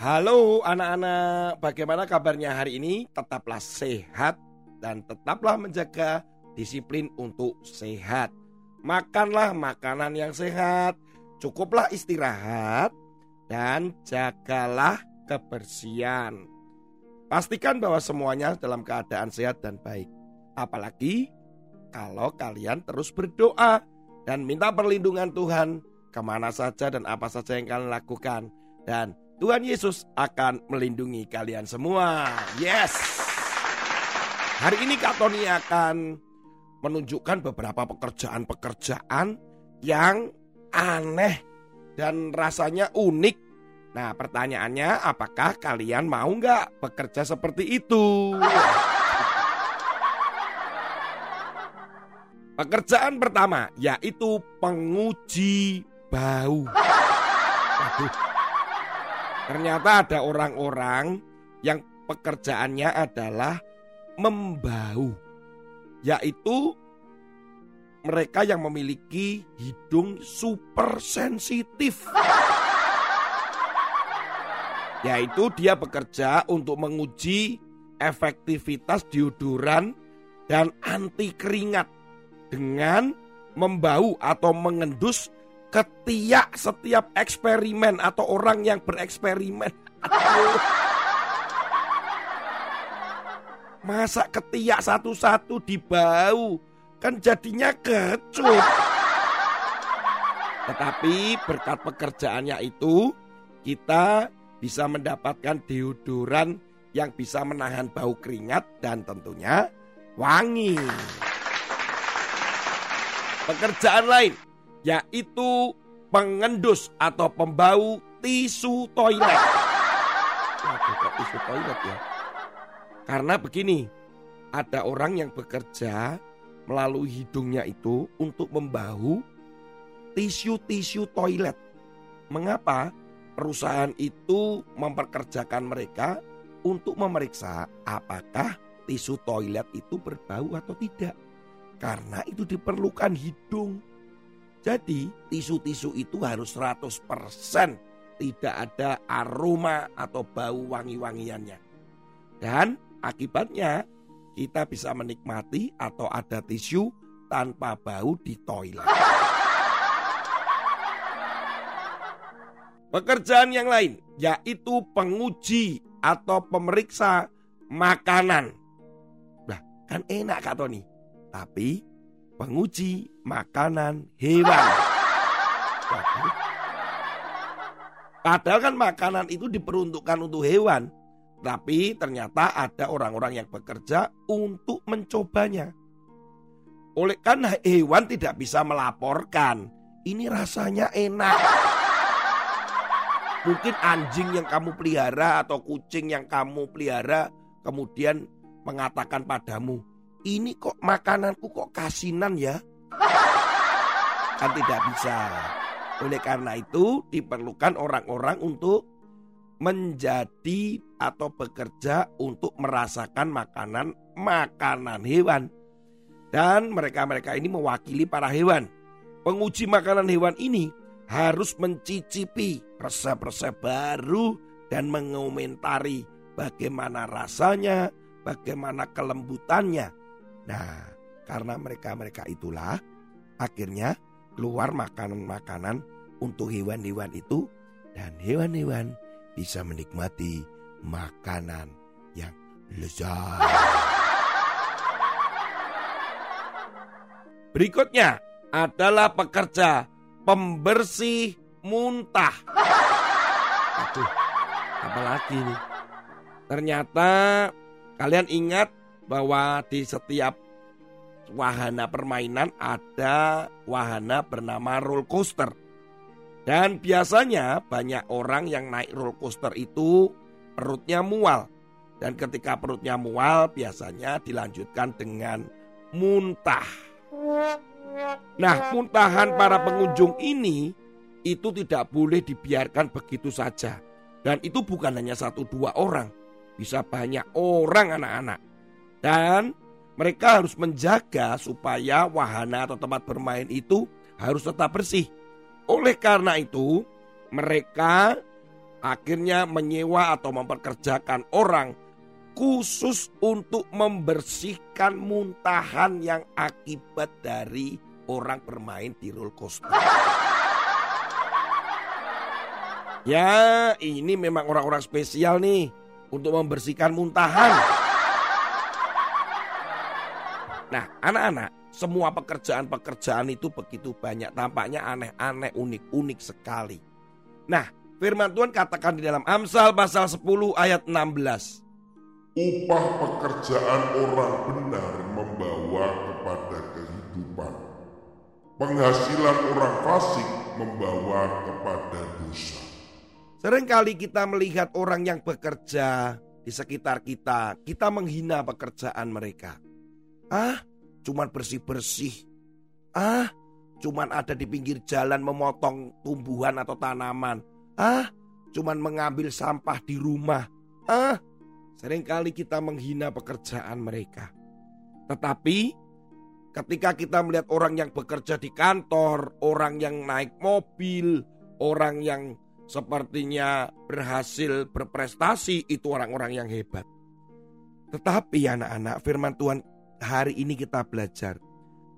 Halo anak-anak, bagaimana kabarnya hari ini? Tetaplah sehat dan tetaplah menjaga disiplin untuk sehat. Makanlah makanan yang sehat, cukuplah istirahat, dan jagalah kebersihan. Pastikan bahwa semuanya dalam keadaan sehat dan baik. Apalagi kalau kalian terus berdoa dan minta perlindungan Tuhan ke mana saja dan apa saja yang kalian lakukan. Dan Tuhan Yesus akan melindungi kalian semua. Yes. Hari ini Kak Tony akan menunjukkan beberapa pekerjaan-pekerjaan yang aneh dan rasanya unik. Nah pertanyaannya apakah kalian mau nggak bekerja seperti itu? Pekerjaan pertama yaitu penguji bau. Waduh, Ternyata ada orang-orang yang pekerjaannya adalah membau, yaitu mereka yang memiliki hidung super sensitif. Yaitu dia bekerja untuk menguji efektivitas deodoran dan anti keringat dengan membau atau mengendus ketiak setiap eksperimen atau orang yang bereksperimen. Masa ketiak satu-satu dibau kan jadinya kecut. Tetapi berkat pekerjaannya itu kita bisa mendapatkan deodoran yang bisa menahan bau keringat dan tentunya wangi. Pekerjaan lain yaitu pengendus atau pembau tisu toilet. Waduh, kok tisu toilet ya? Karena begini, ada orang yang bekerja melalui hidungnya itu untuk membau tisu-tisu toilet. Mengapa? Perusahaan itu memperkerjakan mereka untuk memeriksa apakah tisu toilet itu berbau atau tidak. Karena itu diperlukan hidung jadi tisu-tisu itu harus 100% tidak ada aroma atau bau wangi-wangiannya. Dan akibatnya kita bisa menikmati atau ada tisu tanpa bau di toilet. Pekerjaan yang lain yaitu penguji atau pemeriksa makanan. Nah, kan enak Kak Tony. Tapi penguji makanan hewan. Padahal kan makanan itu diperuntukkan untuk hewan. Tapi ternyata ada orang-orang yang bekerja untuk mencobanya. Oleh karena hewan tidak bisa melaporkan. Ini rasanya enak. Mungkin anjing yang kamu pelihara atau kucing yang kamu pelihara kemudian mengatakan padamu, ini kok makananku kok kasinan ya? Kan tidak bisa. Oleh karena itu diperlukan orang-orang untuk menjadi atau bekerja untuk merasakan makanan makanan hewan. Dan mereka-mereka ini mewakili para hewan. Penguji makanan hewan ini harus mencicipi resep-resep baru dan mengomentari bagaimana rasanya, bagaimana kelembutannya, Nah, karena mereka-mereka itulah akhirnya keluar makanan-makanan untuk hewan-hewan itu dan hewan-hewan bisa menikmati makanan yang lezat. Berikutnya adalah pekerja pembersih muntah. Aduh, apalagi nih? Ternyata kalian ingat bahwa di setiap wahana permainan ada wahana bernama roller coaster. Dan biasanya banyak orang yang naik roller coaster itu perutnya mual. Dan ketika perutnya mual biasanya dilanjutkan dengan muntah. Nah muntahan para pengunjung ini itu tidak boleh dibiarkan begitu saja. Dan itu bukan hanya satu dua orang. Bisa banyak orang anak-anak. Dan mereka harus menjaga supaya wahana atau tempat bermain itu harus tetap bersih. Oleh karena itu, mereka akhirnya menyewa atau memperkerjakan orang khusus untuk membersihkan muntahan yang akibat dari orang bermain di roller coaster. Ya, ini memang orang-orang spesial nih untuk membersihkan muntahan. Nah, anak-anak, semua pekerjaan-pekerjaan itu begitu banyak, tampaknya aneh-aneh, unik-unik sekali. Nah, firman Tuhan katakan di dalam Amsal pasal 10 ayat 16. Upah pekerjaan orang benar membawa kepada kehidupan. Penghasilan orang fasik membawa kepada dosa. Seringkali kita melihat orang yang bekerja di sekitar kita, kita menghina pekerjaan mereka. Ah, cuman bersih-bersih. Ah, cuman ada di pinggir jalan memotong tumbuhan atau tanaman. Ah, cuman mengambil sampah di rumah. Ah, sering kali kita menghina pekerjaan mereka. Tetapi ketika kita melihat orang yang bekerja di kantor, orang yang naik mobil, orang yang sepertinya berhasil berprestasi itu orang-orang yang hebat. Tetapi anak-anak firman Tuhan hari ini kita belajar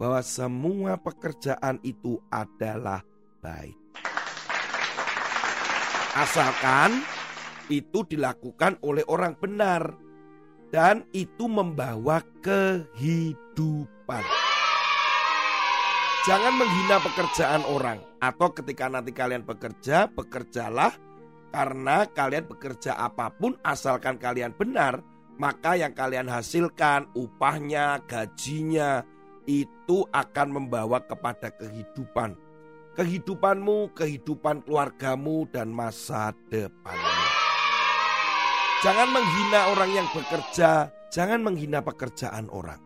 bahwa semua pekerjaan itu adalah baik. Asalkan itu dilakukan oleh orang benar dan itu membawa kehidupan. Jangan menghina pekerjaan orang atau ketika nanti kalian bekerja, bekerjalah karena kalian bekerja apa pun asalkan kalian benar, maka yang kalian hasilkan, upahnya, gajinya itu akan membawa kepada kehidupan. Kehidupanmu, kehidupan keluargamu dan masa depanmu. Jangan menghina orang yang bekerja, jangan menghina pekerjaan orang.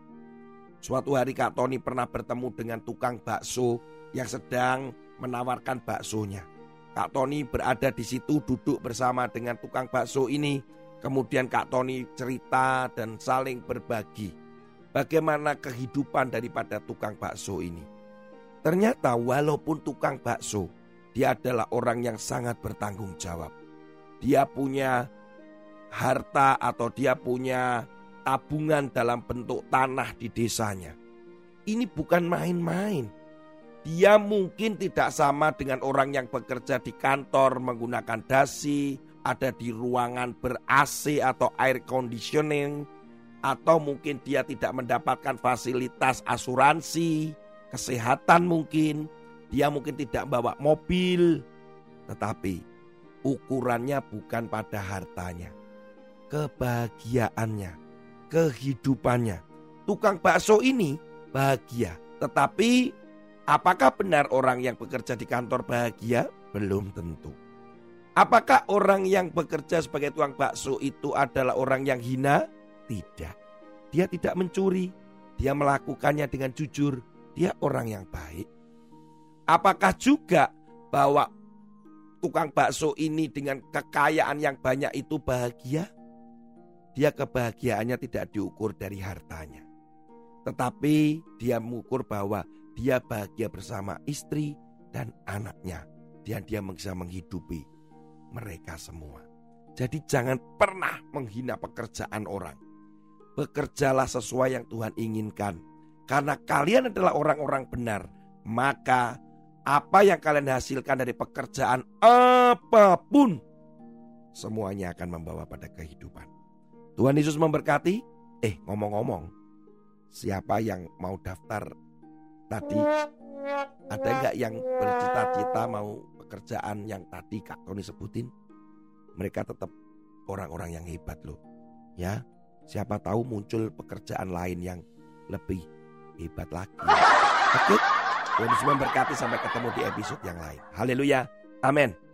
Suatu hari Kak Tony pernah bertemu dengan tukang bakso yang sedang menawarkan baksonya. Kak Tony berada di situ duduk bersama dengan tukang bakso ini. Kemudian Kak Tony cerita dan saling berbagi bagaimana kehidupan daripada tukang bakso ini. Ternyata walaupun tukang bakso, dia adalah orang yang sangat bertanggung jawab. Dia punya harta atau dia punya tabungan dalam bentuk tanah di desanya. Ini bukan main-main. Dia mungkin tidak sama dengan orang yang bekerja di kantor menggunakan dasi, ada di ruangan ber-AC atau air conditioning, atau mungkin dia tidak mendapatkan fasilitas asuransi, kesehatan mungkin, dia mungkin tidak bawa mobil, tetapi ukurannya bukan pada hartanya, kebahagiaannya kehidupannya. Tukang bakso ini bahagia, tetapi apakah benar orang yang bekerja di kantor bahagia? Belum tentu. Apakah orang yang bekerja sebagai tukang bakso itu adalah orang yang hina? Tidak. Dia tidak mencuri, dia melakukannya dengan jujur, dia orang yang baik. Apakah juga bahwa tukang bakso ini dengan kekayaan yang banyak itu bahagia? dia kebahagiaannya tidak diukur dari hartanya. Tetapi dia mengukur bahwa dia bahagia bersama istri dan anaknya. Dan dia bisa menghidupi mereka semua. Jadi jangan pernah menghina pekerjaan orang. Bekerjalah sesuai yang Tuhan inginkan. Karena kalian adalah orang-orang benar. Maka apa yang kalian hasilkan dari pekerjaan apa pun. Semuanya akan membawa pada kehidupan. Tuhan Yesus memberkati. Eh ngomong-ngomong, siapa yang mau daftar tadi? Ada nggak yang bercita-cita mau pekerjaan yang tadi Kak Tony sebutin? Mereka tetap orang-orang yang hebat loh. Ya, siapa tahu muncul pekerjaan lain yang lebih hebat lagi. Oke, Tuhan Yesus memberkati sampai ketemu di episode yang lain. Haleluya. Amin.